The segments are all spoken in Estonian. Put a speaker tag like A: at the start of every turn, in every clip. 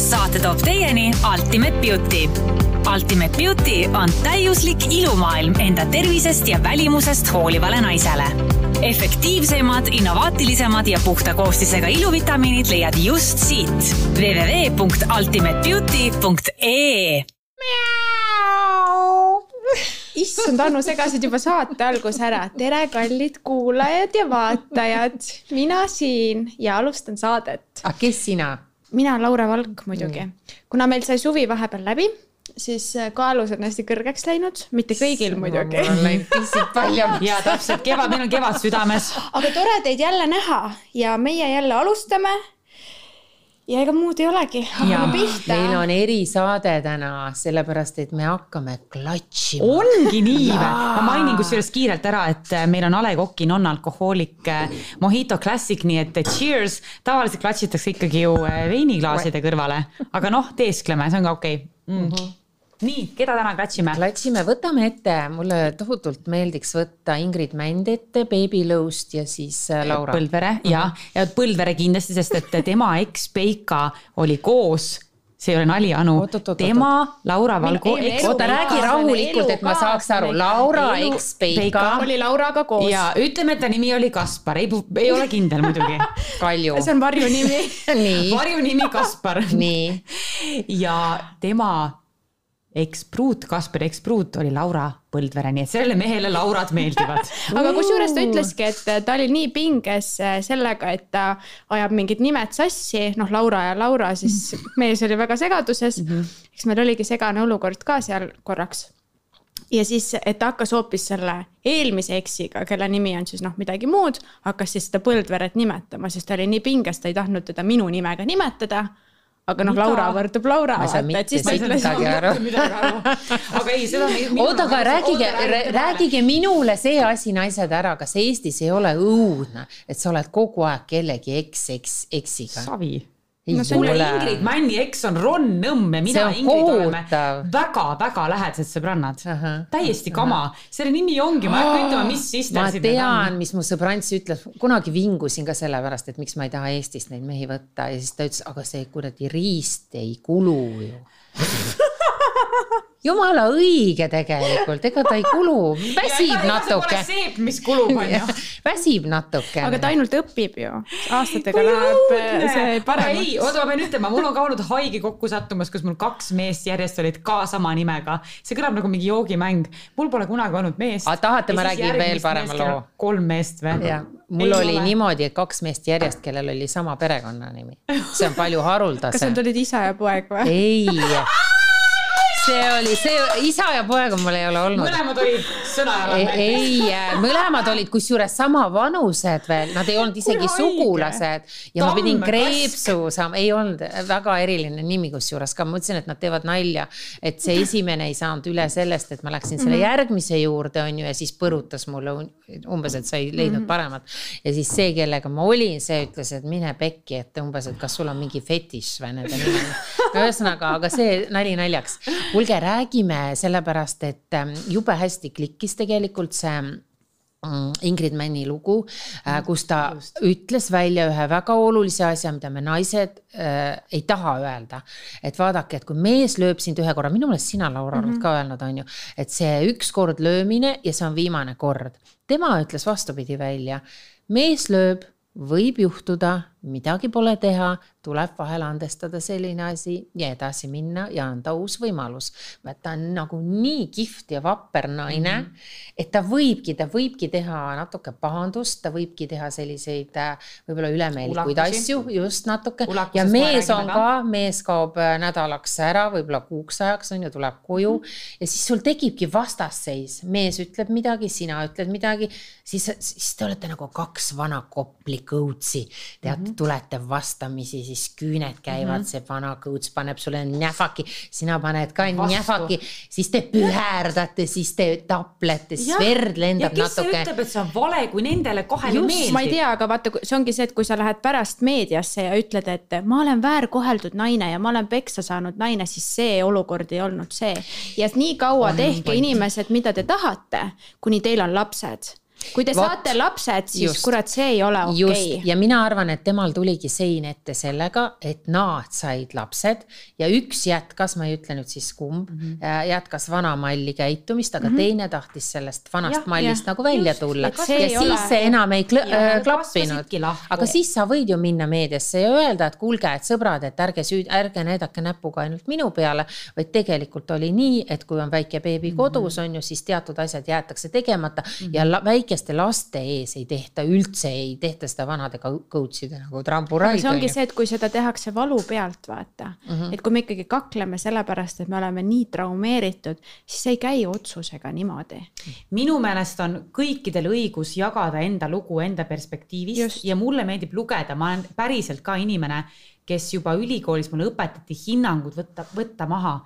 A: saate toob teieni Ultimate Beauty. Ultimate Beauty on täiuslik ilumaailm enda tervisest ja välimusest hoolivale naisele. efektiivsemad, innovaatilisemad ja puhta koostisega iluvitamiinid leiad just siit www.ultimatebeauty.ee
B: issand, Anu, segasid juba saate alguse ära. tere, kallid kuulajad ja vaatajad. mina siin ja alustan saadet.
C: aga kes sina?
B: Mina, Laura Valk muidugi. kuna meil sai suvi vahepeal läbi, siis äh, kaalus on hästi kõrgeks läinud, mitte kõigil muidugi.
C: pissid palju.
D: ja täpselt kevad, meil on kevad südames.
B: aga tore teid jälle näha ja meie jälle alustame ja ega muud ei olegi, hakkame pihta.
C: meil on erisaade täna, sellepärast et me hakkame klatšima.
D: ongi nii või? ma mainin kusjuures kiirelt ära, et äh, meil on A Le Coq'i non-alkohoolik äh, Mojito Classic, nii et cheers. tavaliselt klatšitakse ikkagi ju äh, veiniklaaside kõrvale, aga noh, teeskleme, see on ka okei okay. mm. -hmm nii, keda täna klatšime?
C: klatšime, võtame ette, mulle tohutult meeldiks võtta Ingrid Mänd ette, Baby Lõust ja siis äh, Laura.
D: Põldvere mm -hmm. ja, ja Põldvere kindlasti, sest et tema eks Peika oli koos see ei ole nali, Anu. tema, Laura Valgo.
C: oota, räägi rahulikult, et ma saaks aru. Laura eks Peika.
B: oli Lauraga koos.
D: ja ütleme, et ta nimi oli Kaspar, ei, ei ole kindel muidugi.
C: Kalju.
B: see on varjunimi
D: varjunimi Kaspar.
C: nii.
D: ja tema ekspruut, Kaspar ekspruut oli Laura Põldvere, nii et sellele mehele Laurad meeldivad
B: aga kusjuures ta ütleski, et ta oli nii pinges äh, sellega, et ta ajab mingid nimed sassi, noh, Laura ja Laura, siis mees oli väga segaduses mm. -hmm. eks meil oligi segane olukord ka seal korraks. ja siis, et ta hakkas hoopis selle eelmise eksiga, kelle nimi on siis noh, midagi muud, hakkas siis seda Põldveret nimetama, sest ta oli nii pinges, ta ei tahtnud teda minu nimega nimetada aga noh, Laura võrdub Laura.
C: ma ei saa mitte sittagi aru.
D: aga ei, seda.
C: oota, aga rääkige, rääkige minule see asi, naised, ära, kas Eestis ei ole õudne, et sa oled kogu aeg kellegi eks, eks, eksiga?
D: savi no on ju Ingrid Männi eks on Ron Nõmm ja mina Ingrid oleme väga-väga lähedased sõbrannad. täiesti kama, selle nimi ongi, ma ei hakka ütlema, mis
C: sisters. ma tean, mis mu sõbrants ütles, kunagi vingusin ka sellepärast, et miks ma ei taha Eestist neid mehi võtta. Ja siis ta ütles, aga see kuradi riist ei kulu ju jumala õige tegelikult, ega ta ei kulu, väsib natuke.
D: seep, mis kulub, on ju.
C: väsib natuke.
B: aga ta ainult õpib ju, aastatega läheb äh, see paremaks.
D: ei, oota, ma pean ütlema, mul on ka olnud haige kokku sattumas, kus mul kaks meest järjest olid ka sama nimega. see kõlab nagu mingi joogimäng, mul pole kunagi olnud meest.
C: tahate, ma räägin veel parema loo?
D: kolm meest või?
C: mul ei oli ole. niimoodi, et kaks meest järjest, kellel oli sama perekonnanimi, see on palju haruldasem.
B: kas nad olid isa ja poeg või?
C: ei see oli see, isa ja poega mul ei ole olnud.
D: mõlemad olid sõnajalad.
C: ei, ei, mõlemad olid kusjuures sama vanused veel, nad ei olnud isegi Kui sugulased ja Tamme, ma pidin kreepsu saama, ei olnud väga eriline nimi kusjuures ka, ma mõtlesin, et nad teevad nalja. et see esimene ei saanud üle sellest, et ma läksin selle mm -hmm. järgmise juurde, on ju, ja siis põrutas mulle umbes, et sa ei leidnud mm -hmm. paremat. ja siis see, kellega ma olin, see ütles, et mine pekki, et umbes, et kas sul on mingi fetiš või nende nimel. ühesõnaga, aga see nali naljaks kuulge, räägime sellepärast, et ähm, jube hästi klikkis tegelikult see mm, Ingrid Männi lugu, äh, kus ta Just. ütles välja ühe väga olulise asja, mida me naised äh, ei taha öelda. et vaadake, et kui mees lööb sind ühe korra, minu meelest sina, Laura, oled mm -hmm. ka öelnud, on ju, et see üks kord löömine ja see on viimane kord. tema ütles vastupidi välja, mees lööb, võib juhtuda, midagi pole teha, tuleb vahel andestada selline asi ja edasi minna ja anda uus võimalus. ta on nagu nii kihvt ja vapper naine mm, -hmm. et ta võibki, ta võibki teha natuke pahandust, ta võibki teha selliseid äh, võib-olla ülemeelikuid asju, just natuke. ja mees on ka, mees kaob äh, nädalaks ära, võib-olla kuuks ajaks on ju, tuleb koju mm -hmm. ja siis sul tekibki vastasseis, mees ütleb midagi, sina ütled midagi, siis, siis te olete nagu kaks vana koplikõutsi, tead mm, -hmm. Tulete vastamisi siis küüned käivad mm, -hmm. see vana kõuts paneb sulle näfaki, sina paned ka näfaki, siis te pühärdate, siis te taplete, siis ja. verd lendab
D: ja
C: natuke.
D: kes ütleb, et see on vale, kui nendele kahele meeldib?
B: ma ei tea, aga vaata, see ongi see, et kui sa lähed pärast meediasse ja ütled, et ma olen väärkoheldud naine ja ma olen peksa saanud naine, siis see olukord ei olnud see. ja nii kaua tehke inimesed, mida te tahate, kuni teil on lapsed kui te
C: Vot.
B: saate lapsed, siis
C: Just.
B: kurat, see ei ole okei
C: just
B: okay.,
C: ja mina arvan, et temal tuligi sein ette sellega, et nad said lapsed ja üks jätkas, ma ei ütle nüüd siis kumb mm, -hmm. jätkas vana malli käitumist, aga mm -hmm. teine tahtis sellest vanast ja, mallist
B: jah.
C: nagu välja
B: Just,
C: tulla ja siis
B: ole-
C: see enam ei kl
D: Ja
C: äh, klappinud aga siis sa võid ju minna meediasse ja öelda, et kuulge, et sõbrad, et ärge süüd-, ärge näidake näpuga ainult minu peale, vaid tegelikult oli nii, et kui on väike beebi kodus on ju, siis teatud asjad jäetakse tegemata mm -hmm. ja la väikeste laste ees ei tehta üldse, ei tehta seda vanadega coach'ide nagu tramburaid
B: see ongi see, et kui seda tehakse valu pealt, vaata mm, -hmm. et kui me ikkagi kakleme sellepärast, et me oleme nii traumeeritud, siis see ei käi otsusega niimoodi.
D: minu meelest on kõikidel õigus jagada enda lugu enda perspektiivist.
B: Just.
D: ja mulle meeldib lugeda, ma olen päriselt ka inimene, kes juba ülikoolis mulle õpetati hinnangud võtta, võtta maha.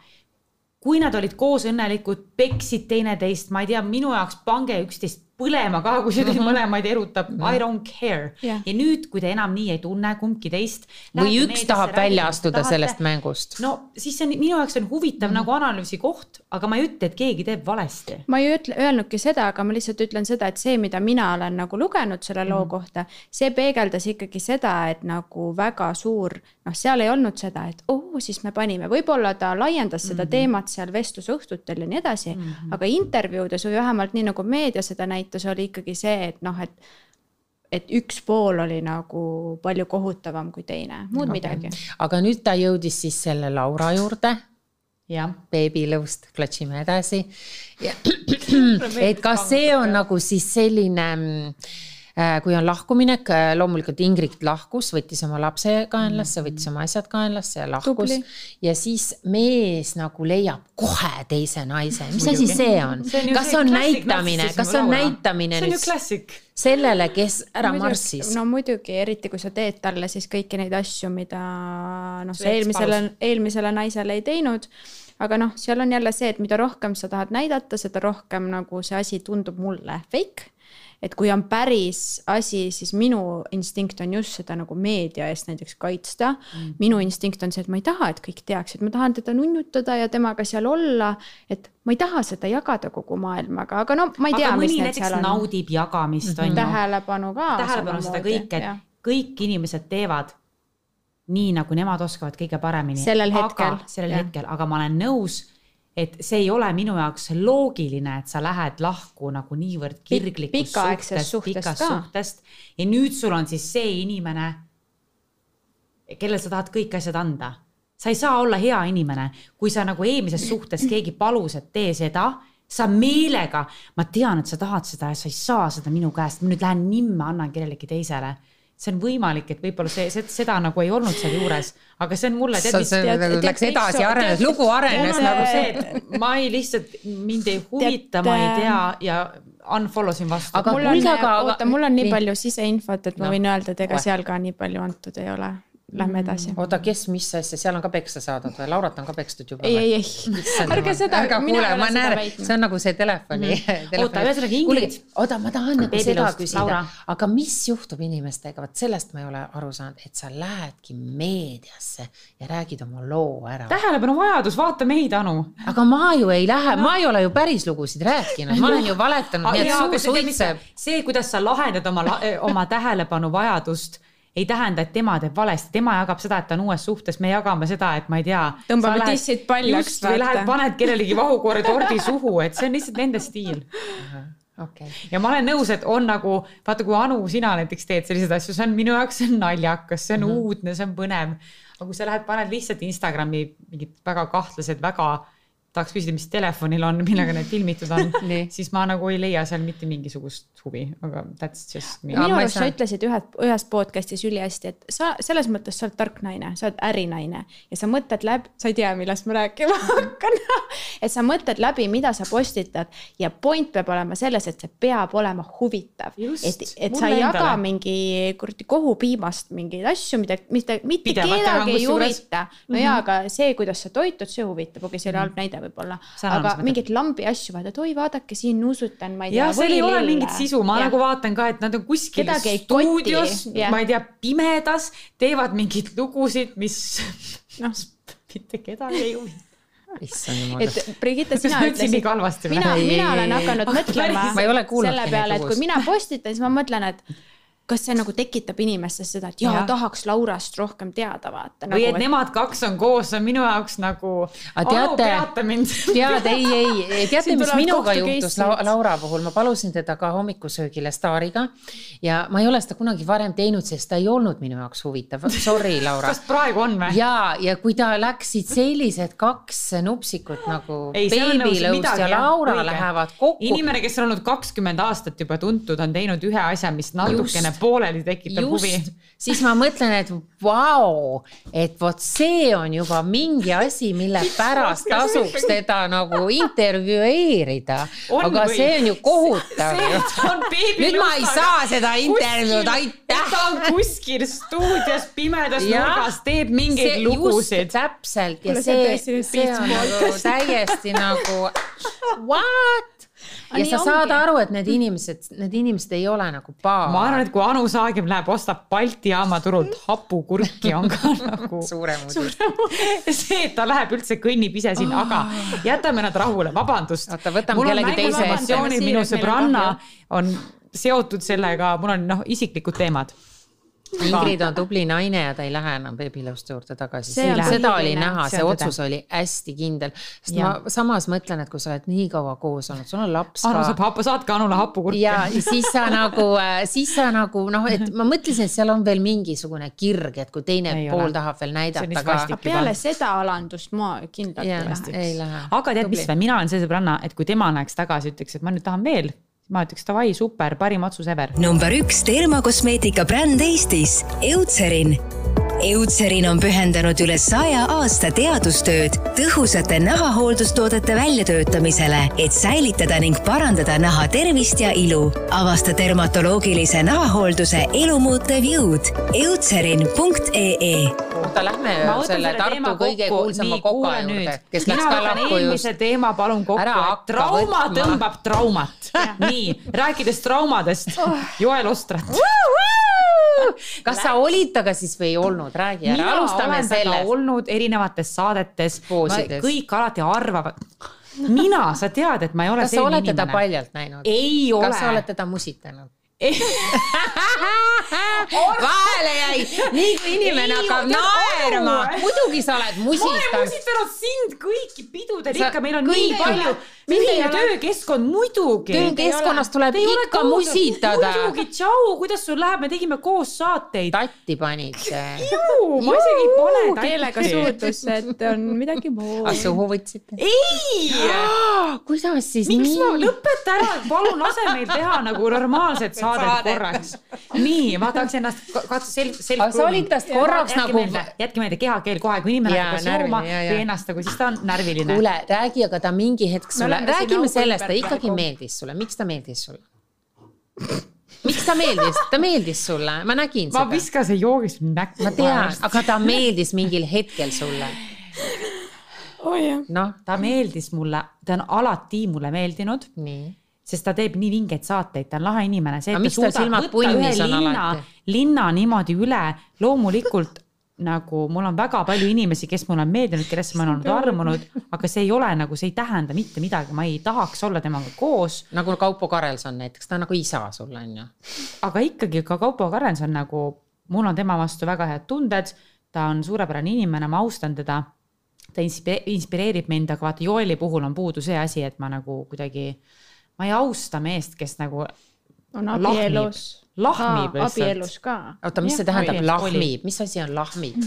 D: kui nad olid koos õnnelikud, peksid teineteist, ma ei tea, minu jaoks pange üksteist põlema ka, kui see teid mõlemaid erutab, I don't care
B: Jah.
D: ja nüüd, kui te enam nii ei tunne, kumbki teist.
C: või üks tahab välja astuda sellest mängust.
D: no siis see on minu jaoks on huvitav mm -hmm. nagu analüüsi koht, aga ma ei ütle, et keegi teeb valesti
B: ma ei ütle, öelnudki seda, aga ma lihtsalt ütlen seda, et see, mida mina olen nagu lugenud selle loo kohta, see peegeldas ikkagi seda, et nagu väga suur, noh, seal ei olnud seda, et oh, siis me panime, võib-olla ta laiendas seda teemat seal vestlusõhtutel ja nii edasi mm, -hmm. aga intervjuudes või vähemalt nii nagu meedia seda näitas, oli ikkagi see, et noh, et et üks pool oli nagu palju kohutavam kui teine, muud okay. midagi.
C: aga nüüd ta jõudis siis selle Laura juurde
D: jah
C: beebilõust, klotšime edasi. et kas see on nagu siis selline, kui on lahkuminek, loomulikult Ingrid lahkus, võttis oma lapse kaenlasse, võttis oma asjad kaenlasse ja lahkus. Ja siis mees nagu leiab kohe teise naise, mis asi see on? kas on näitamine, kas on näitamine
D: see on ju
C: nüüd
D: klassik.
C: sellele, kes ära marssis?
B: no muidugi, eriti kui sa teed talle siis kõiki neid asju, mida noh, sa eelmisele eelmisele naisele ei teinud. Aga noh, seal on jälle see, et mida rohkem sa tahad näidata, seda rohkem nagu see asi tundub mulle fake et kui on päris asi, siis minu instinkt on just seda nagu meedia eest näiteks kaitsta mm.. minu instinkt on see, et ma ei taha, et kõik teaksid, ma tahan teda nunnutada ja temaga seal olla, et ma ei taha seda jagada kogu maailmaga, aga no ma ei tea, mis need seal on.
D: naudib jagamist, on ju.
B: tähelepanu ka.
D: tähelepanu seda kõike, et kõik inimesed teevad nii, nagu nemad oskavad kõige paremini.
B: Sellel hetkel,
D: sellel
B: jah.
D: hetkel, aga ma olen nõus, et see ei ole minu jaoks loogiline, et sa lähed lahku nagu niivõrd kirglikust
B: suhtest
D: pikast
B: ka.
D: suhtest ja nüüd sul on siis see inimene, kellele sa tahad kõik asjad anda. sa ei saa olla hea inimene, kui sa nagu eelmises suhtes keegi palus, et tee seda, sa meelega, ma tean, et sa tahad seda ja sa ei saa seda minu käest, ma nüüd lähen nimme annan kellelegi teisele see on võimalik, et võib-olla see, see, seda nagu ei olnud seal juures, aga see on mulle
C: nagu läks edasi, arenes, lugu arenes
D: nagu see, et ma ei lihtsalt, mind ei huvita, ma ei tea ja unfollow sin vastu.
C: Aga
B: mul on oota, mul on nii palju siseinfot, et ma
C: No,
B: võin öelda, et ega seal ka nii palju antud ei ole. Lähme edasi.
C: oota, kes, mis asja, seal on ka peksa saadud või? Laurat on ka pekstud juba
B: ei, ei, ei, ärge seda, mina ei ole seda
C: näen,
B: väitnud
C: see. on nagu see telefoni mm.
D: Oota, ühesõnaga Ingrid-
C: oota, ma tahan nagu seda küsida
D: Laura.,
C: aga mis juhtub inimestega, vot sellest ma ei ole aru saanud, et sa lähedki meediasse ja räägid oma loo ära.
D: tähelepanu vajadus, vaata meid, Anu.
C: aga ma ju ei lähe, ma ei ole ju päris lugusid rääkinud, ma olen ju valetanud, nii et suu suitseb.
D: see, kuidas sa lahendad oma, oma tähelepanu vajadust, ei tähenda, et tema teeb valesti, tema jagab seda, et ta on uues suhtes, me jagame seda, et ma ei tea.
B: Tõmbame tissid paljaks,
D: või lähed, paned kellelegi vahukoore tordi suhu, et see on lihtsalt nende stiil.
C: okei,
D: ja ma olen nõus, et on nagu, vaata, kui Anu, sina näiteks teed selliseid asju, see on minu jaoks see on naljakas, see on mm. -hmm. uudne, see on põnev. aga kui sa lähed, paned lihtsalt Instagrami mingid väga kahtlased, väga, tahaks küsida, mis telefonil on, millega need filmitud on siis ma nagu ei leia seal mitte mingisugust huvi, aga that's just me.
B: Minu arust sa ütlesid ühe, ühes podcast'is ülihästi, et sa selles mõttes sa oled tark naine, sa oled ärinaine ja sa mõtled läbi, sa ei tea, millest ma rääkima hakkan. et sa mõtled läbi, mida sa postitad ja point peab olema selles, et see peab olema huvitav. Et, et sa ei jaga mingi kuradi kohupiimast mingeid asju, mida, mida mitte
D: Pidevalt
B: kedagi ei huvita. no jaa, aga see, kuidas sa toitud, see huvitab, okei, see oli halb näide võib-olla. Aga mingeid lambi asju vaata, et oi, vaadake siin nuusutan, ma ei tea.
D: ja seal ei ole mingit sisu, ma ja. nagu vaatan ka, et nad on kuskil stuudios,
B: jah.
D: ma ei tea, pimedas, teevad mingeid lugusid, mis
B: Noh.
D: mitte kedagi ei huvita.
C: issand jumal.
B: et Brigitte, sina ütlesid, mina, mina olen hakanud mõtlema
C: Ma ei ole kuulnudki
B: selle peale, et kui mina postitan, siis ma mõtlen, et kas see nagu tekitab inimestes seda, et jaa
D: Jah.
B: ja., tahaks Laurast rohkem teada vaata.
D: või et
B: Nagu,
D: nemad kaks on koos, see on minu jaoks nagu.
C: Aga teate- tead, ei, ei, teate, mis minuga juhtus. La Laura puhul, ma palusin teda ka hommikusöögile staariga ja ma ei ole seda kunagi varem teinud, sest ta ei olnud minu jaoks huvitav. Sorry, Laura
D: kas praegu on või?
C: ja, ja kui ta läksid sellised kaks nupsikut nagu
D: Ei, seal on nagu
C: Baby Lõust
D: midagi,
C: ja
D: jah,
C: Laura
D: õige.
C: lähevad kokku.
D: inimene, kes on olnud kakskümmend aastat juba tuntud, on teinud ühe asja, mis natukene
C: Just.
D: pooleli tekitab huvi.
C: just, siis ma mõtlen, et vau, et vot see on juba mingi asi, mille pärast tasuks teda nagu intervjueerida. Aga
D: või?
C: see on ju kohutav nüüd ma ei saa seda intervjuud, aitäh.
D: ta on kuskil stuudios pimedas nurgas, teeb mingeid
C: just
D: lugusid.
C: täpselt ja
B: see
C: see, see on nagu täiesti nagu what? Ja sa saad
B: ongi.
C: aru, et need inimesed, need inimesed ei ole nagu paar.
D: ma arvan, et kui Anu Saagim läheb, ostab Balti jaama turult hapukurki, on ka nagu
C: suurem uudis.
D: see, et ta läheb üldse kõnnib ise sinna, aga jätame nad rahule, vabandust.
C: Oota, võtame kellegi teise
D: emotsioonid, minu sõbranna on seotud sellega, mul on noh, isiklikud teemad.
C: Ingrid on tubli naine ja ta ei lähe enam beebilõuste juurde tagasi, seda oli näha,
D: See
C: otsus oli hästi kindel. sest
D: Jah.
C: ma samas mõtlen, et kui sa oled nii kaua koos olnud, sul on laps
D: Anu saab hapu, saatke Anule hapukurki.
C: ja siis sa nagu, siis sa nagu noh, et ma mõtlesin, et seal on veel mingisugune kirg, et kui teine
D: Ei
C: pool
D: ole.
C: tahab veel näidata ka
B: peale seda alandust ma kindlalt lähe.
C: ei lähe.
D: aga tead, mis või, mina olen see sõbranna, et kui tema läheks tagasi, ütleks, et ma nüüd tahan veel, ma ütleks davai, super, parim otsus ever.
E: number üks termokosmeetika bränd Eestis, Eutserin. Eutserin on pühendanud üle saja aasta teadustööd tõhusate nahahooldustoodete väljatöötamisele, et säilitada ning parandada naha tervist ja ilu. avasta dermatoloogilise nahahoolduse elumuutev jõud. Eutserin.ee
C: oota, lähme selle Tartu kõige kuulsama koka juurde kes läks ka
D: eelmise
C: just.
D: teema palun kokku, et trauma
C: võtma.
D: tõmbab traumat. nii, rääkides traumadest, Joel Ostrat.
C: kas sa olid temaga siis või ei olnud, räägi ära, alustame sellest.
D: olnud erinevates saadetes, kõik alati arvavad, mina, sa tead, et ma ei ole
C: kas sa oled teda
D: inimene.
C: paljalt näinud?
D: ei ole.
C: kas sa oled teda musitanud? Vahele jäi, nii kui inimene hakkab naerma
D: Anu.,
C: muidugi sa oled
D: ma olen
C: musitanud.
D: sind kõiki pidudel
C: Sa-
D: ikka, meil on
C: kõik-
D: nii palju
C: ole-
D: töökeskkond, muidugi.
C: töökeskkonnas tuleb ikka musitada.
D: muidugi, tšau, kuidas sul läheb, me tegime koos saateid.
C: tatti panite,
D: ma isegi ei pane
B: keelega suudlus, et on midagi muud
C: aga. suhu võtsite?
D: ei,
C: kuidas siis
D: miks ma,
C: nii?
D: lõpeta ära, palun lase meil teha nagu normaalset saadet korraks. nii, ma tahaks ennast ka- katsu selg, selg.
C: Aga sa olid tast korraks nagu-
D: jätke meelde kehakeel kohe, kui inimene hakkab jooma või ennast nagu, siis ta on närviline.
C: kuule, räägi aga ta mingi hetk sulle, räägime sellest, ta ikkagi meeldis sulle, miks ta meeldis sulle? miks ta meeldis, ta meeldis sulle, ma nägin
D: ma
C: seda.
D: viskasin joogist näkku.
C: ma tean, aga ta meeldis mingil hetkel sulle.
B: oh
C: noh,
D: ta meeldis mulle, ta on alati mulle meeldinud,
C: nii.
D: Sest ta teeb nii vingeid saateid, ta on lahe inimene, see, et ta suudab võtta ühe linna linna niimoodi üle, loomulikult nagu mul on väga palju inimesi, kes mulle on meeldinud, kellesse ma olen olnud armunud, aga see ei ole nagu, see ei tähenda mitte midagi, ma ei tahaks olla temaga koos,
C: nagu Kaupo Karelson näiteks, ta on nagu isa sulle on ju.
D: aga ikkagi ka Kaupo Karens on nagu, mul on tema vastu väga head tunded, ta on suurepärane inimene, ma austan teda. Ta inspi- inspireerib mind, aga vaata Joeli puhul on puudu see asi, et ma nagu kuidagi, ma ei austa meest, kes nagu
B: on abielus.
D: Lahmib lihtsalt.
B: abielus ka.
C: oota, mis
D: Jah,
C: see tähendab, lahmib, mis asi on lahmib?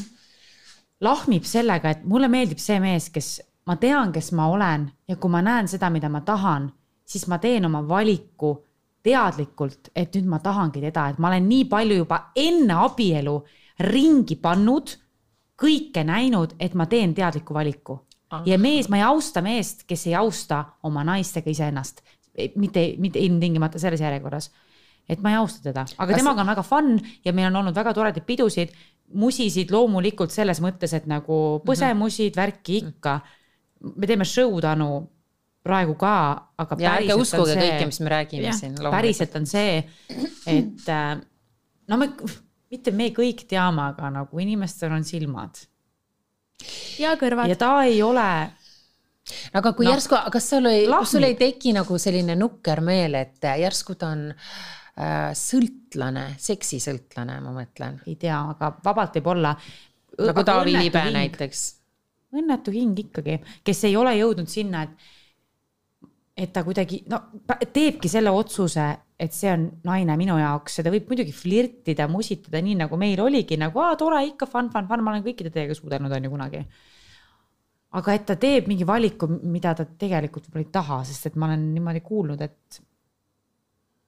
D: lahmib sellega, et mulle meeldib see mees, kes ma tean, kes ma olen ja kui ma näen seda, mida ma tahan, siis ma teen oma valiku teadlikult, et nüüd ma tahangi teda, et ma olen nii palju juba enne abielu ringi pannud, kõike näinud, et ma teen teadliku valiku. ja mees, ma ei austa meest, kes ei austa oma naist ega iseennast. mitte, mitte ilmtingimata selles järjekorras. et ma ei austa teda, aga
C: Kas-
D: temaga on väga fun ja meil on olnud väga toredaid pidusid, musisid loomulikult selles mõttes, et nagu põsemusid, värki ikka. me teeme show'd Anu praegu ka, aga
C: ja ärge uskuge
D: see
C: kõike, mis me räägime
B: Jah,
C: siin.
D: päriselt on see, et äh, no me, mitte me kõik teame, aga nagu inimestel on silmad
B: ja kõrvad
D: ja. ta ei ole
C: aga kui
D: No,
C: järsku, kas sul ei,
D: lahmib.
C: sul ei teki nagu selline nukker meel, et järsku ta on äh, sõltlane, seksisõltlane, ma mõtlen.
D: ei tea, aga vabalt võib olla.
C: nagu Taavi Libe. näiteks.
D: õnnetu hing ikkagi, kes ei ole jõudnud sinna, et, et ta kuidagi no teebki selle otsuse, et see on naine minu jaoks ja ta võib muidugi flirtida, musitada nii nagu meil oligi nagu aa tore ikka fun, fun, fun, ma olen kõikide teiega suudelnud on ju kunagi. Aga et ta teeb mingi valiku, mida ta tegelikult võib-olla ei taha, sest et ma olen niimoodi kuulnud, et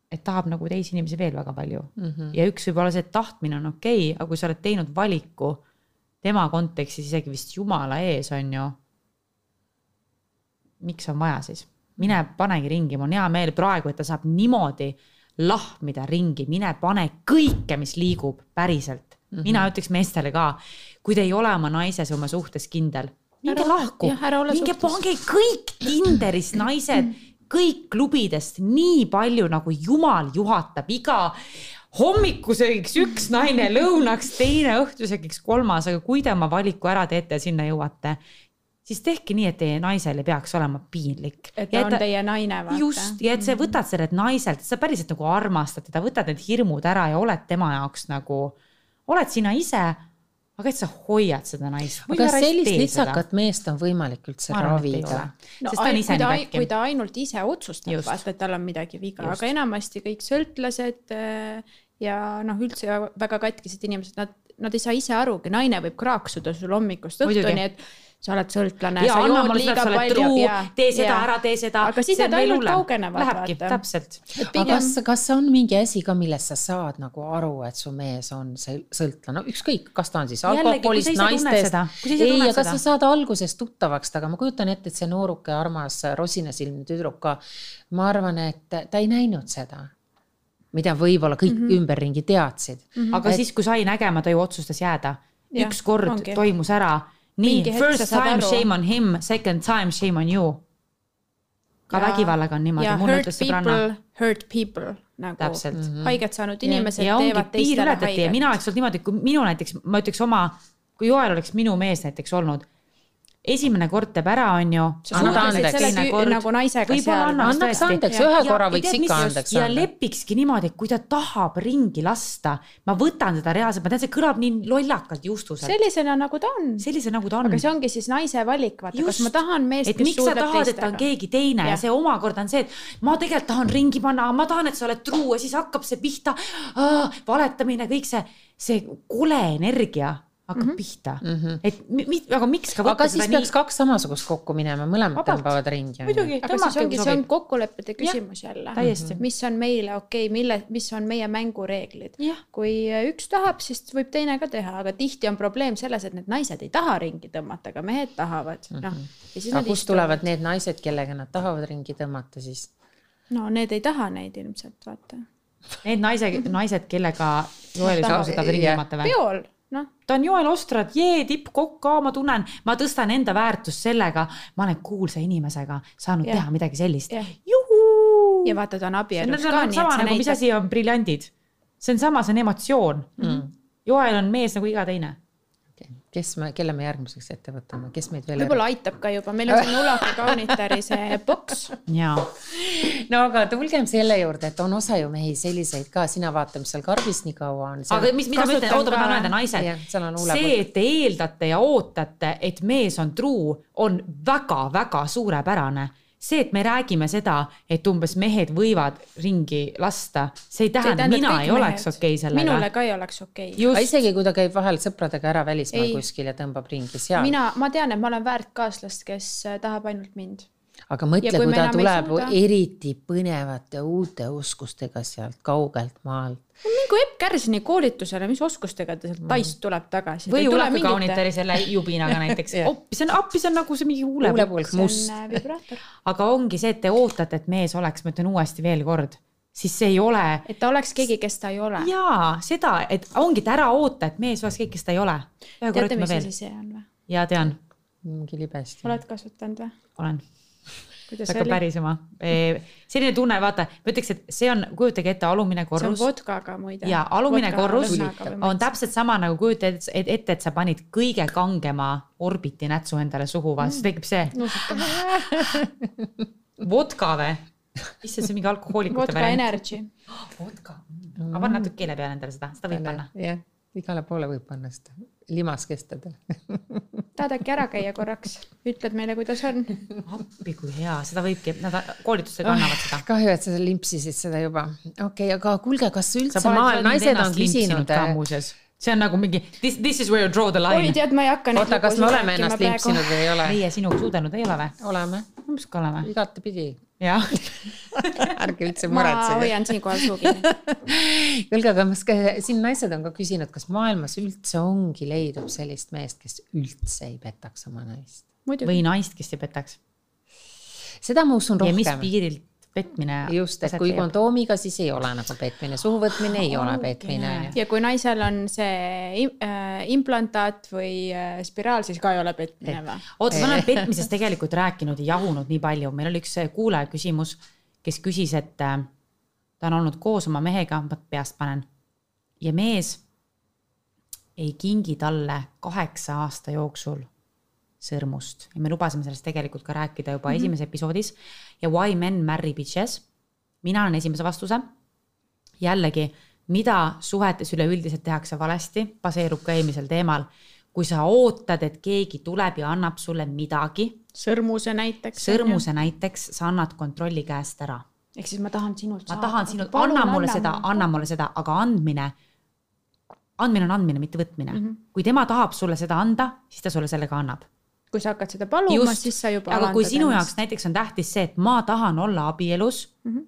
D: et tahab nagu teisi inimesi veel väga palju mm -hmm. ja üks võib olla see, et tahtmine on okei okay,, aga kui sa oled teinud valiku tema kontekstis isegi vist jumala ees on ju. miks on vaja siis, mine panegi ringi, mul on hea meel praegu, et ta saab niimoodi lahmida ringi, mine pane kõike, mis liigub päriselt mm. -hmm. mina ütleks meestele ka, kui te ei ole oma naises oma suhtes kindel, minge lahku. minge pange kõik Tinderist naised, kõik klubidest nii palju nagu jumal juhatab, iga hommikusöögiks üks naine, lõunaks teine, õhtusöögiks kolmas, aga kui te oma valiku ära teete ja sinna jõuate, siis tehke nii, et teie naisel ei peaks olema piinlik.
B: et ta on teie naine, vaata.
D: just ja et sa võtad sellelt naiselt, sa päriselt nagu armastad teda, võtad need hirmud ära ja oled tema jaoks nagu, oled sina ise, aga et sa hoiad seda naist.
C: aga sellist litsakat meest on võimalik üldse
D: arvan,
C: ravida.
B: no
D: sest ta on ise
B: kui
D: nii
B: ta,
D: katki.
B: kui ta ainult ise otsustab vaata, et tal on midagi viga, aga enamasti kõik sõltlased äh, ja noh, üldse väga katkised inimesed, nad, nad ei saa ise arugi, naine võib kraaksuda sul hommikust õhtuni, et sa oled sõltlane,
D: ja
B: sa jood liiga
D: et
B: palju
D: truu tee seda
B: ja.
D: ära, tee seda.
B: aga siis nad ainult kaugenevad,
D: Lähebki,
B: vaata.
D: täpselt.
B: et
C: aga
B: pigem
C: kas, kas on mingi asi ka, millest sa saad nagu aru, et su mees on see sõltlane, ükskõik, kas ta on siis alkoholist, naistest ei, aga sa saad alguses tuttavaks temaga, ma kujutan ette, et see nooruke armas rosinasilmne tüdruk ka, ma arvan, et ta ei näinud seda, mida võib-olla kõik mm. -hmm. ümberringi teadsid mm. -hmm.
D: aga siis, kui sai nägema, ta ju otsustas jääda. Ükskord toimus ära. Nii first time
B: aru.
D: shame on him, second time shame on you. ka
B: Ja-
D: vägivallaga on niimoodi,
B: ja hurt
D: ütles sõbranna.
B: people, hurt people nagu
D: Täpselt.
B: mm -hmm. haiget saanud inimesed
D: ja ongi
B: teevad teistele
D: ja
B: haiget.
D: mina oleks olnud niimoodi, kui minu näiteks, ma ütleks oma, kui Joel oleks minu mees näiteks olnud, esimene kord teeb ära, on ju.
B: Tüü- nagu naisega seal.
D: annaks
C: andeks,
D: Ja-
C: ühe
D: ja-
C: korra
D: ja
C: võiks ikka andeks
D: ja
C: anda.
D: lepikski niimoodi, et kui ta tahab ringi lasta, ma võtan teda reaalselt, ma tean, see kõlab nii lollakalt juustuselt,
B: sellisena, nagu ta on.
D: sellise nagu ta on
B: aga see ongi siis naise valik, vaata, kas ma tahan meest,
D: et
B: kes
D: miks sa tahad, et ta on
B: teistega.
D: keegi teine ja. ja see omakorda on see, et ma tegelikult tahan ringi panna, ma tahan, et sa oled truu ja siis hakkab see pihta. valetamine, kõik see, see kole energia hakkab mm -hmm. pihta mm. -hmm. et mi, mi, aga miks ka
C: aga siis peaks kaks samasugust kokku minema, mõlemad
D: Vabalt.
C: tõmbavad ringi.
D: muidugi,
B: aga siis ongi, see on kokkulepete küsimus jälle.
D: täiesti.
B: mis on meile okei okay,, mille, mis on meie mängureeglid kui üks tahab, siis võib teine ka teha, aga tihti on probleem selles, et need naised ei taha ringi tõmmata, aga mehed tahavad, noh. ja siis
C: aga
B: nad
C: kust tulevad need naised, kellega nad tahavad ringi tõmmata siis?
B: no need ei taha neid ilmselt, vaata.
D: Need naised, naised, kellega
B: Tahavad-
D: ausalt tahavad ringi tõmmata või?
B: peol, noh.
D: ta on Joel Ostrad, jee, tippkokk ka, ma tunnen, ma tõstan enda väärtust sellega, ma olen kuulsa inimesega saanud
B: Jah.
D: teha midagi sellist
B: ja vaata, ta on abielus
D: Need
B: ka,
D: sama nagu, mis asi on briljandid. see on sama, see on emotsioon mm.. Joel on mees nagu iga teine.
C: Kes me, kelle me järgmiseks ette võtame, kes meid veel?
B: võib-olla aitab ka juba, meil on see Nulaka kaunitari see boks.
D: jaa,
C: no aga tulgem selle juurde, et on osa ju mehi selliseid ka, sina vaata, mis seal karbis nii kaua on.
D: aga mis, mida ma ütlen, oota, ma tahan öelda, naised see, et te eeldate ja ootate, et mees on truu, on väga-väga suurepärane see, et me räägime seda, et umbes mehed võivad ringi lasta, see ei tähenda, mina ei oleks okei okay sellega
B: minule. ka ei oleks okei okay..
C: aga isegi kui ta käib vahel sõpradega ära välismaal kuskil ja tõmbab ringi seal.
B: mina, ma tean, et ma olen väärt kaaslast, kes äh, tahab ainult mind.
C: Aga mõtle,
B: Ja kui
C: kui ta tuleb
B: suuda-
C: eriti põnevate uute oskustega sealt kaugelt maalt.
B: mingu Epp Kärsini koolitusele, mis oskustega ta sealt Taist tuleb tagasi.
D: või Ulaka kaunitari selle jubinaga näiteks appi, see on appi, see on nagu see mingi huulepulk.
C: must.
B: äh, vibraator,
D: aga ongi see, et te ootate, et mees oleks, ma ütlen uuesti veel kord, siis see ei ole
B: et ta oleks keegi, kes ta ei ole.
D: jaa, seda, et ongi, et ära oota, et mees oleks kõik, kes ta ei ole.
B: teate, mis asi. see on või?
D: jaa, tean,
C: mingi libesti.
B: oled kasutanud või?
D: olen. Hakkab
B: oli?
D: pärisema. selline tunne, vaata, ma ütleks, et see on, kujutage ette alumine
B: see on
D: korrus
B: vodkaga muide.
D: ja alumine korrus on täpselt sama nagu kujuta ette, et, ette, et sa panid kõige kangema orbiti nätsu endale suhu, vaata siis tekib see vodka või? issand, see on mingi alkohoolikute
B: vodka
D: variant.
B: energy.
D: vodka, aga pane natuke keele peale endale seda, seda võib panna.
C: jah, igale poole võib panna seda limaskestadele.
B: tahad äkki ära käia korraks, ütled meile, kuidas on?
D: appi, kui hea, seda võibki, nad koolitustel annavad seda.
C: kahju, et sa limpsisid seda juba. okei okay,, aga kuulge, kas üldse maailm, naised on küsinud
D: muuseas. see on nagu mingi this, this is where you draw the
B: oi,
D: line.
B: tead, ma ei hakka.
C: oota, kas me oleme ennast limpsinud või ei ole?
D: meie sinuga suudelnud ei ole või?
C: oleme,
D: umbes ka oleme.
C: igatepidi.
D: jah.
C: ärge üldse
B: ma
C: muretsege.
B: hoian siinkohal suu kinni.
C: kuulge, aga kas ka- siin naised on ka küsinud, kas maailmas üldse ongi, leidub sellist meest, kes üldse ei petaks oma naist?
D: või naist, kes ei petaks.
C: seda ma usun
D: ja mis
C: rohkem.
D: piirilt petmine.
C: just, et kui. kondoomiga, siis ei ole nagu petmine, suhu võtmine ei ole petmine.
B: ja kui naisel on see äh, implantaat või äh, spiraal, siis ka ei ole petmine või?
D: oota, ma olen petmisest tegelikult rääkinud ja jahunud nii palju, meil oli üks äh, kuulaja küsimus, kes küsis, et äh, ta on olnud koos oma mehega, ma peast panen. ja mees ei kingi talle kaheksa aasta jooksul sõrmust ja me lubasime sellest tegelikult ka rääkida juba mm -hmm. esimeses episoodis ja Why men marry bitches. mina olen esimese vastuse. jällegi, mida suhetes üleüldiselt tehakse valesti, baseerub ka eelmisel teemal. kui sa ootad, et keegi tuleb ja annab sulle midagi,
B: sõrmuse näiteks.
D: sõrmuse näiteks, sa annad kontrolli käest ära.
B: ehk siis ma tahan sinult
D: ma tahan sinult, anna mulle seda, anna mulle seda, aga andmine, andmine on andmine, mitte võtmine mm. -hmm. kui tema tahab sulle seda anda, siis ta sulle selle ka annab.
B: kui sa hakkad seda paluma, siis sa juba
D: aga kui sinu jaoks näiteks on tähtis see, et ma tahan olla abielus mm. -hmm.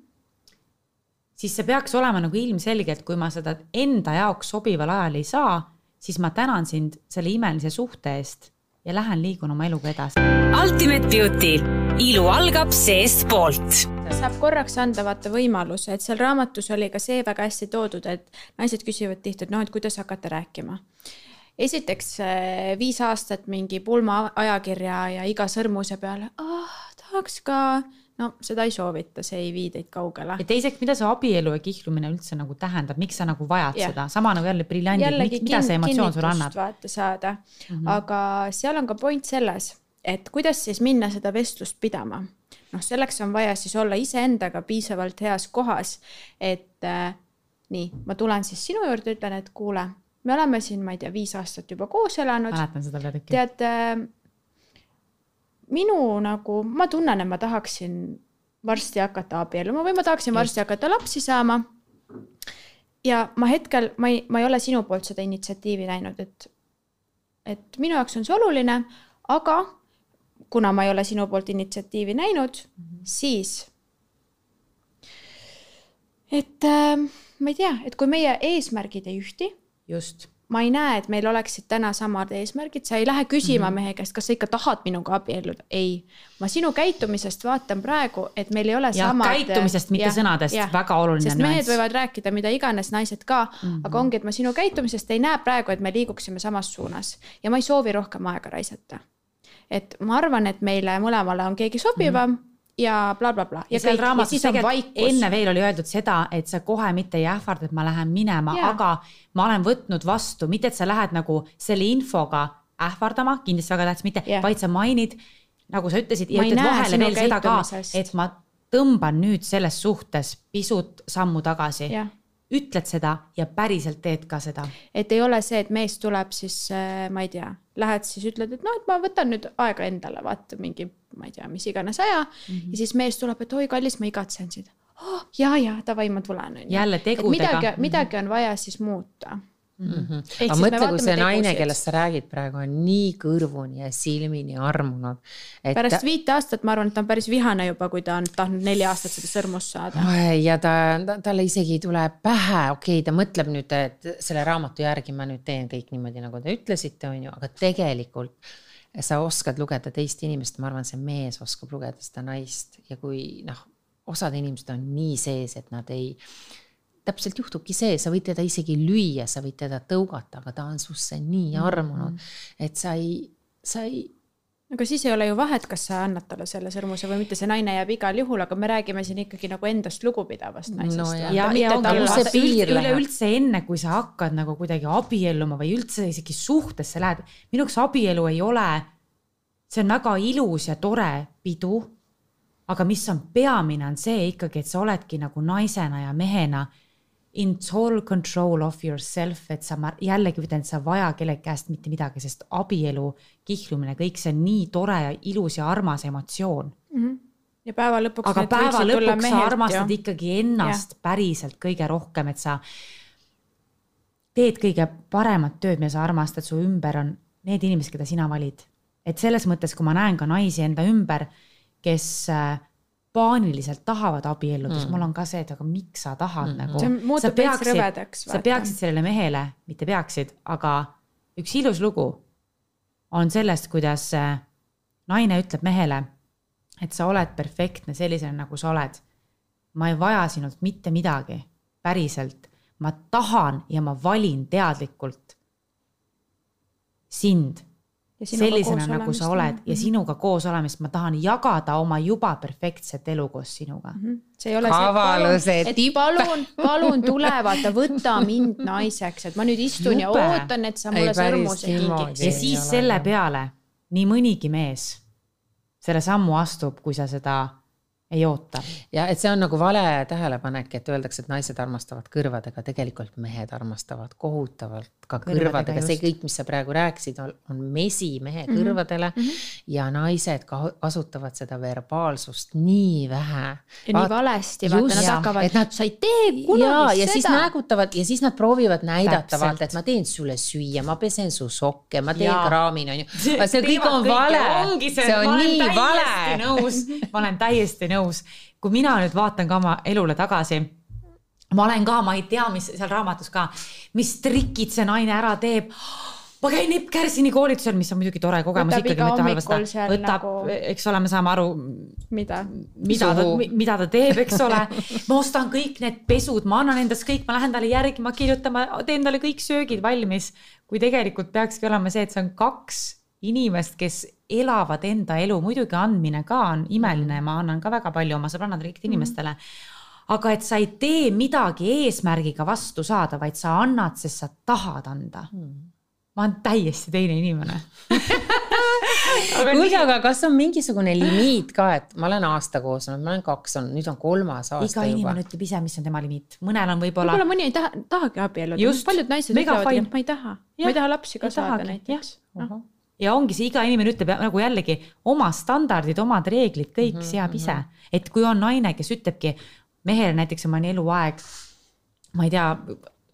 D: siis see peaks olema nagu ilmselge, et kui ma seda enda jaoks sobival ajal ei saa, siis ma tänan sind selle imelise suhte eest ja lähen liigun oma eluga edasi.
A: Ultimate Beauty, ilu algab seestpoolt
B: saab korraks anda vaata võimaluse, et seal raamatus oli ka see väga hästi toodud, et naised küsivad tihti, et noh, et kuidas hakata rääkima. esiteks eh, viis aastat mingi pulma ajakirja ja iga sõrmuse peale oh,, tahaks ka, no seda ei soovita, see ei vii teid kaugele
D: ja. teiseks, mida see abielu ja kihlumine üldse nagu tähendab, miks sa nagu vajad yeah. seda, sama nagu jälle briljandid, mida see emotsioon sulle annab?
B: vaata saada mm, -hmm. aga seal on ka point selles, et kuidas siis minna seda vestlust pidama. noh, selleks on vaja siis olla iseendaga piisavalt heas kohas, et äh, nii, ma tulen siis sinu juurde, ütlen, et kuule, me oleme siin, ma ei tea, viis aastat juba koos elanud,
D: mäletan seda peatükki.
B: tead äh,, minu nagu, ma tunnen, et ma tahaksin varsti hakata abielluma või ma tahaksin varsti hakata lapsi saama. ja ma hetkel, ma ei, ma ei ole sinu poolt seda initsiatiivi näinud, et, et minu jaoks on see oluline, aga kuna ma ei ole sinu poolt initsiatiivi näinud mm, -hmm. siis et äh, ma ei tea, et kui meie eesmärgid ei ühti
D: just,
B: ma ei näe, et meil oleksid täna samad eesmärgid, sa ei lähe küsima mm -hmm. mehe käest, kas sa ikka tahad minuga abielluda, ei. ma sinu käitumisest vaatan praegu, et meil ei ole
D: ja
B: samad.
D: käitumisest, mitte jah, sõnadest, väga oluline
B: sest mehed võivad rääkida mida iganes, naised ka mm. -hmm. aga ongi, et ma sinu käitumisest ei näe praegu, et me liiguksime samas suunas ja ma ei soovi rohkem aega raisata. et ma arvan, et meile mõlemale on keegi sobivam mm -hmm. Ja blablabla bla,.
D: Mhm. ja seal
B: ja
D: raamatus
B: siis on
D: tegelikult enne veel oli öeldud seda, et sa kohe mitte ei ähvarda, et ma lähen minema,
B: Jaa.
D: aga ma olen võtnud vastu, mitte et sa lähed nagu selle infoga ähvardama, kindlasti väga tähtis, mitte
B: Jah.
D: vaid sa mainid, nagu sa ütlesid ja
B: Ma ei
D: ütled vahele veel seda ka, et ma tõmban nüüd selles suhtes pisut sammu tagasi.
B: jah
D: ütled seda ja päriselt teed ka seda.
B: et ei ole see, et mees tuleb siis, ma ei tea, lähed siis ütled, et noh, et ma võtan nüüd aega endale, vaata mingi, ma ei tea, mis iganes aja mm. -hmm. ja siis mees tuleb, et oi, kallis, ma igatsen sind oh,. ja, ja davai, ma tulen.
D: Jälle tegudega.
B: midagi, midagi on vaja siis muuta.
C: Mm -hmm. Aga mõtle, kui see naine, kellest sa räägid praegu on nii kõrvuni ja silmini armunud, et
B: pärast viite aastat ma arvan, et ta on päris vihane juba, kui ta on tahtnud neli aastat seda sõrmust saada.
C: Ja ta, ta, talle isegi ei tule pähe, okei okay,, ta mõtleb nüüd, et selle raamatu järgi ma nüüd teen kõik niimoodi, nagu te ütlesite, on ju, aga tegelikult sa oskad lugeda teist inimest, ma arvan, see mees oskab lugeda seda naist. Ja kui noh, osad inimesed on nii sees, et nad ei täpselt juhtubki see, sa võid teda isegi lüüa, sa võid teda tõugata, aga ta on susse nii armunud, et sa ei, sa ei
B: aga siis ei ole ju vahet, kas sa annad talle selle sõrmuse või mitte, see naine jääb igal juhul, aga me räägime siin ikkagi nagu endast lugupidavast naisest
C: No jah.
D: ja, ja ongi
C: see piir
D: üleüldse enne, kui sa hakkad nagu kuidagi abielluma või üldse isegi suhtesse lähed, minu jaoks abielu ei ole, see on väga ilus ja tore pidu. aga mis on peamine, on see ikkagi, et sa oledki nagu naisena ja mehena in total control of yourself, et sa, ma jällegi ütlen, sa ei vaja kellegi käest mitte midagi, sest abielu, kihlumine, kõik see on nii tore ja ilus ja armas emotsioon
B: ja päeva lõpuks.
D: aga päeva lõpuks sa armastad ju. ikkagi ennast ja. päriselt kõige rohkem, et sa teed kõige paremat tööd, mida sa armastad, su ümber on need inimesed, keda sina valid. et selles mõttes, kui ma näen ka naisi enda ümber, kes äh, paaniliselt tahavad abielluda mm., siis mul on ka see, et aga miks sa tahad mm nagu.
B: see muutub veits rõvedaks.
D: sa peaksid sellele mehele, mitte peaksid, aga üks ilus lugu on sellest, kuidas äh, naine ütleb mehele, et sa oled perfektne sellisena, nagu sa oled. ma ei vaja sinult mitte midagi, päriselt. ma tahan ja ma valin teadlikult sind sellisena, nagu sa oled ja
B: Mhm.
D: sinuga koos olemist, ma tahan jagada oma juba perfektset elu koos sinuga.
B: Mhm. see ei ole
C: Kavaluse
B: see, et
C: tipp.
B: palun, palun tule, vaata, võta mind naiseks, et ma nüüd istun
D: Jube.
B: ja ootan, et sa mulle sõrmuse
C: niimoodi.
B: kingiks.
D: ja siis selle peale nii mõnigi mees selle sammu astub, kui sa seda ei oota.
C: ja et see on nagu vale tähelepanek, et öeldakse, et naised armastavad kõrvadega, tegelikult mehed armastavad kohutavalt ka
D: Kõrvadega,
C: kõrvadega, see kõik, mis sa praegu rääkisid, on mesi mehe
B: Mhm.
C: kõrvadele mm -hmm. ja naised ka kasutavad seda verbaalsust nii vähe.
B: ja nii valesti, vaata, nad hakkavad,
C: et nad-
B: sa ei tee
C: ja,
B: kunagi
C: ja siis
B: seda.
C: näägutavad ja siis nad proovivad näidata, vaata, et ma teen sulle süüa, ma pesen su sokke, ma teen kraamin, onju. see kõik on vale, see on nii vale.
D: ma olen täiesti nõus. Kui mina nüüd vaatan ka oma elule tagasi, ma olen ka, ma ei tea, mis seal raamatus ka, mis trikid see naine ära teeb ma käin Epp Kärsini koolitusel, mis on muidugi tore kogemus
B: Võtab
D: ikkagi, mitte halvasti. võtab
B: nagu-
D: eks ole, me saame aru,
B: mida?
D: mida ta mida ta teeb, eks ole. ma ostan kõik need pesud, ma annan endast kõik, ma lähen talle järgi, ma kirjutan, ma teen talle kõik söögid valmis. kui tegelikult peakski olema see, et see on kaks inimest, kes elavad enda elu, muidugi andmine ka on imeline, ma annan ka väga palju oma sõbrannadele, kõikidele inimestele. aga et sa ei tee midagi eesmärgiga vastu saada, vaid sa annad, sest sa tahad anda. ma olen täiesti teine inimene.
C: Kuulge, aga kas on mingisugune limiit ka, et ma olen aasta koos olnud, ma olen kaks olnud, nüüd on kolmas aasta
D: iga
C: juba.
D: inimene ütleb ise, mis on tema limiit, mõnel on võib-olla
B: võib-olla mõni ei taha, tahagi abielluda, paljud naised
D: fine.
B: et ma ei taha, ma ei taha lapsi ka saada näiteks. noh.
D: Ja ongi see, iga inimene ütleb nagu jällegi oma standardid, omad reeglid, kõik
C: Mhm,
D: seab ise. et kui on naine, kes ütlebki mehele näiteks oma eluaeg, ma ei tea,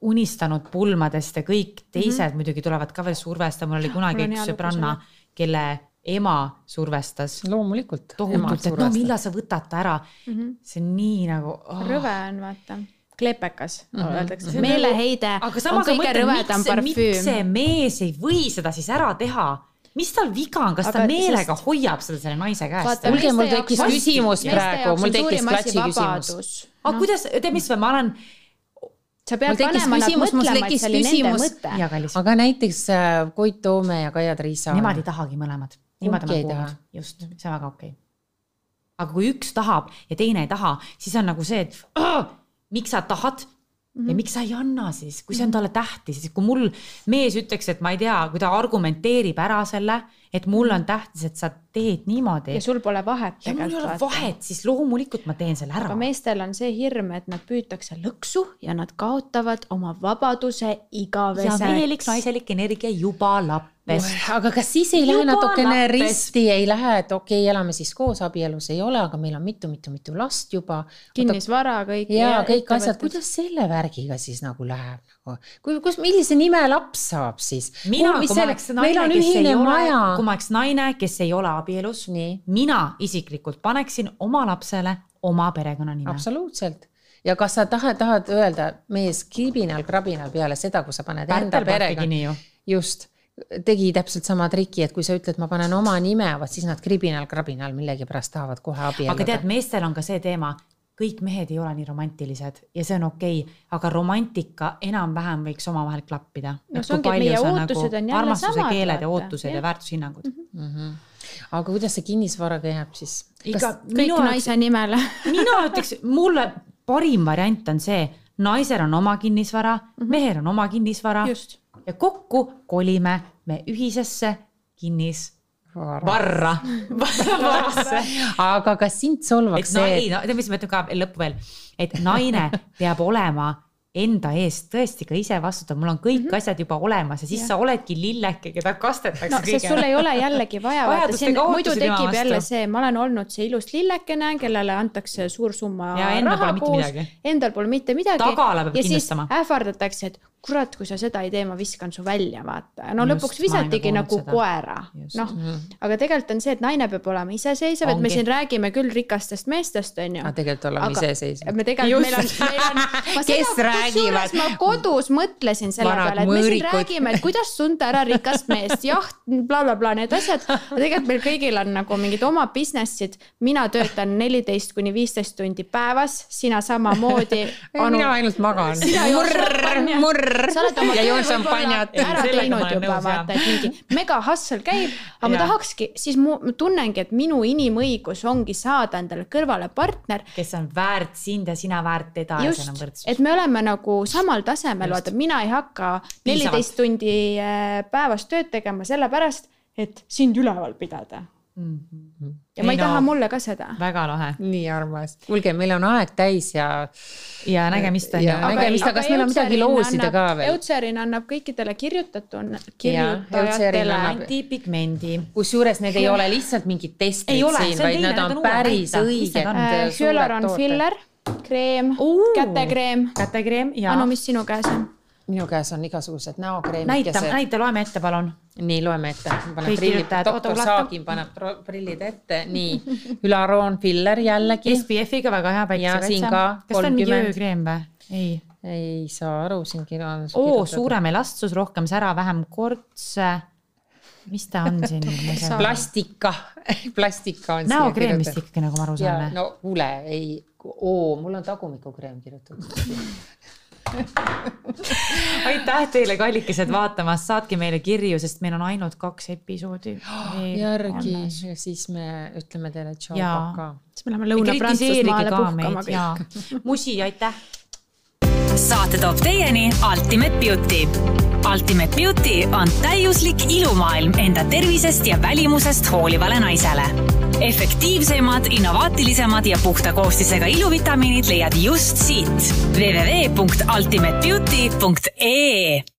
D: unistanud pulmadest ja kõik teised muidugi tulevad ka veel survestama, mul oli kunagi
B: Mhm. On
D: üks sõbranna, kelle ema survestas
C: loomulikult.
D: tohutult, et no millal sa võtad ta ära. see on nii nagu oh.
B: rõve on, vaata, kleepekas
C: Mhm.
B: öeldakse, see meeleheide
D: aga
B: on
D: samas ma mõtlen,
B: rõvedam
D: miks, see mees ei või seda siis ära teha? Mis tal viga on, kas ta
B: Aga
D: meelega
B: sest-
D: hoiab seda selle naise käest?
C: Kuulge, mul tekkis küsimus
B: meeste
C: praegu, mul
B: on
C: tekkis klatši küsimus.
D: aga
B: Noh,
D: kuidas, tead, mis ma olen,
B: sa pead panema nad mõtlema, et see oli nende mõte.
C: aga näiteks äh, Koit Toome ja Kaia Triisa.
D: nemad ei tahagi mõlemad. olen
C: taha.
D: kuulnud, just, see on väga okei okay. aga kui üks tahab ja teine ei taha, siis on nagu see, et "Aa, miks sa tahad. Ja miks sa ei anna siis, kui see on talle tähtis, siis kui mul mees ütleks, et ma ei tea, kui ta argumenteerib ära selle, et mulle on tähtis, et sa teed niimoodi.
B: Ja sul pole vahet
D: ja mul ei ole vahet, siis loomulikult ma teen selle ära.
B: Aga. meestel on see hirm, et nad püütakse lõksu ja nad kaotavad oma vabaduse
D: ja
B: igaveseks.
D: veel üks naiselik energia juba lappes.
C: aga kas siis ei lähe natukene
D: lappes.
C: risti, ei lähe, et okei okay,, elame siis koos, abielus ei ole, aga meil on mitu-mitu-mitu last juba.
B: kinnisvara kõik.
C: ja kõik asjad, kuidas selle värgiga siis nagu läheb nagu, kui, kus, millise nime laps saab siis?
D: mina, kui ma oleks naine, kes ei
C: ühine
D: ole,
C: maja
D: kui. ma oleks naine, kes ei ole abielus, mina isiklikult paneksin oma lapsele oma perekonnanime.
C: absoluutselt ja kas sa tahad, tahad öelda, mees kribinal-krabinal peale seda, kui sa paned enda perega,
D: nii ju.
C: just, tegi täpselt sama triki, et kui sa ütled, ma panen oma nime, vot siis nad kribinal-krabinal millegipärast tahavad kohe
D: aga
C: abielluda
D: tead,. meestel on ka see teema, kõik mehed ei ole nii romantilised ja see on okei okay,, aga romantika enam-vähem võiks omavahel klappida.
B: No see ongi, et meie ootused on jälle
D: armastuse
B: samad,
D: keeled ja ootused ja, ja väärtushinnangud.
C: aga kuidas see kinnisvaraga jääb siis?
D: ikka
B: kõik naise nimele.
D: mina ütleks, mulle parim variant on see, naisel on oma kinnisvara mm, -hmm. mehel on oma kinnisvara
B: Just.
D: Ja kokku kolime me ühisesse kinnisvarra.
C: aga kas sind solvaks see
D: ei, no tead, mis ma ütlen ka lõppu veel, et naine peab olema enda eest tõesti ka ise vastutav, mul on kõik mm -hmm. asjad juba olemas ja siis ja. sa oledki lilleke, keda kastetakse
B: no sest sul ei ole jällegi vaja, vaata siin muidu tekib jälle see, ma olen olnud see ilus lillekene, kellele antakse suur summa
D: Ja endal
B: raha
D: pole mitte
B: kuus
D: midagi.,
B: endal pole mitte midagi.
D: Tagala peab
B: ja siis
D: kindlustama.
B: ähvardatakse, et kurat, kui sa seda ei tee, ma viskan su välja, vaata. no
D: Just,
B: lõpuks
D: ka
B: visatigi nagu
D: seda.
B: koera, noh. aga tegelikult on see, et naine peab olema iseseisev, et me siin räägime küll rikastest meestest, on ju
C: aga tegelikult oleme iseseisvad.
B: me tegelikult, meil on, meil on.
C: Kes räägivad?
B: ma kodus mõtlesin selle
C: Vanad
B: peale, et me siin räägime, et kuidas tunda ära rikast meest, jaht, blablabla, need asjad. aga tegelikult meil kõigil on nagu mingid oma business'id. mina töötan neliteist kuni viisteist tundi päevas, sina samamoodi.
C: mina ainult magan. Murr, murr
B: oma
C: ja joon šampanjat.
B: ära
D: ma
B: teinud juba vaata, et mingi mega hustle käib, aga ma
D: Jah.
B: tahakski, siis mu ma tunnengi, et minu inimõigus ongi saada endale kõrvale partner,
D: kes on väärt sind ja sina väärt teda ja
B: just, et me oleme nagu samal tasemel, vaata, mina ei hakka neliteist tundi äh, päevas tööd tegema sellepärast, et sind üleval pidada. Ja ma ei taha mulle ka seda.
D: väga lahe
C: nii armas. kuulge, meil on aeg täis ja
D: ja nägemist on ju
C: Ja nägemist, aga kas meil on midagi loosida ka veel?
B: Eutserin annab kõikidele kirjutatud,
C: Eutserin
B: kirjutajatele
D: antipigmendi.
C: kusjuures need ei ole lihtsalt mingid testid
D: Ei ole,
C: siin, vaid
D: teine,
C: nad on
D: on
C: päris õiged
B: äh,.
C: suured
B: Hyaluron filler, kreem, kätekreem.
D: kätekreem ja
B: Anu, mis sinu käes on?
C: Minu käes on igasugused
D: näita,
C: näokreemikesed.
D: näita, loeme ette, palun.
C: nii, loeme ette.
D: Kõik kirjutajad,
C: doktor. Saagin paneb prillid ette, nii. Hyaluron filler jällegi.
D: SPF-iga väga hea
C: Ja siin ka
D: kas ta on mingi
C: 30.
D: öökreem või? ei.
C: ei saa aru, siin kirjas.
D: oo, suurem elastsus, rohkem sära, vähem kortse. mis ta on siin?
C: plastika, plastika on.
D: näokreem vist ikkagi, nagu ma aru saan.
C: no kuule, ei, oo, mul on tagumikukreem kirjutatud.
D: Aitäh teile, kallikesed, vaatamast, saatke meile kirju, sest meil on ainult kaks episoodi.
C: järgi ja siis me ütleme teile tšau,
D: Jaa.
C: paka.
B: siis me läheme Lõuna-Prantsusmaale
D: ka
B: puhkama kõik
D: ja. Musi, aitäh.
A: saate toob teieni Ultimate Beauty. Ultimate Beauty on täiuslik ilumaailm enda tervisest ja välimusest hoolivale naisele. efektiivsemad, innovaatilisemad ja puhta koostisega iluvitamiinid leiad just siit. www.ultimatebeauty.ee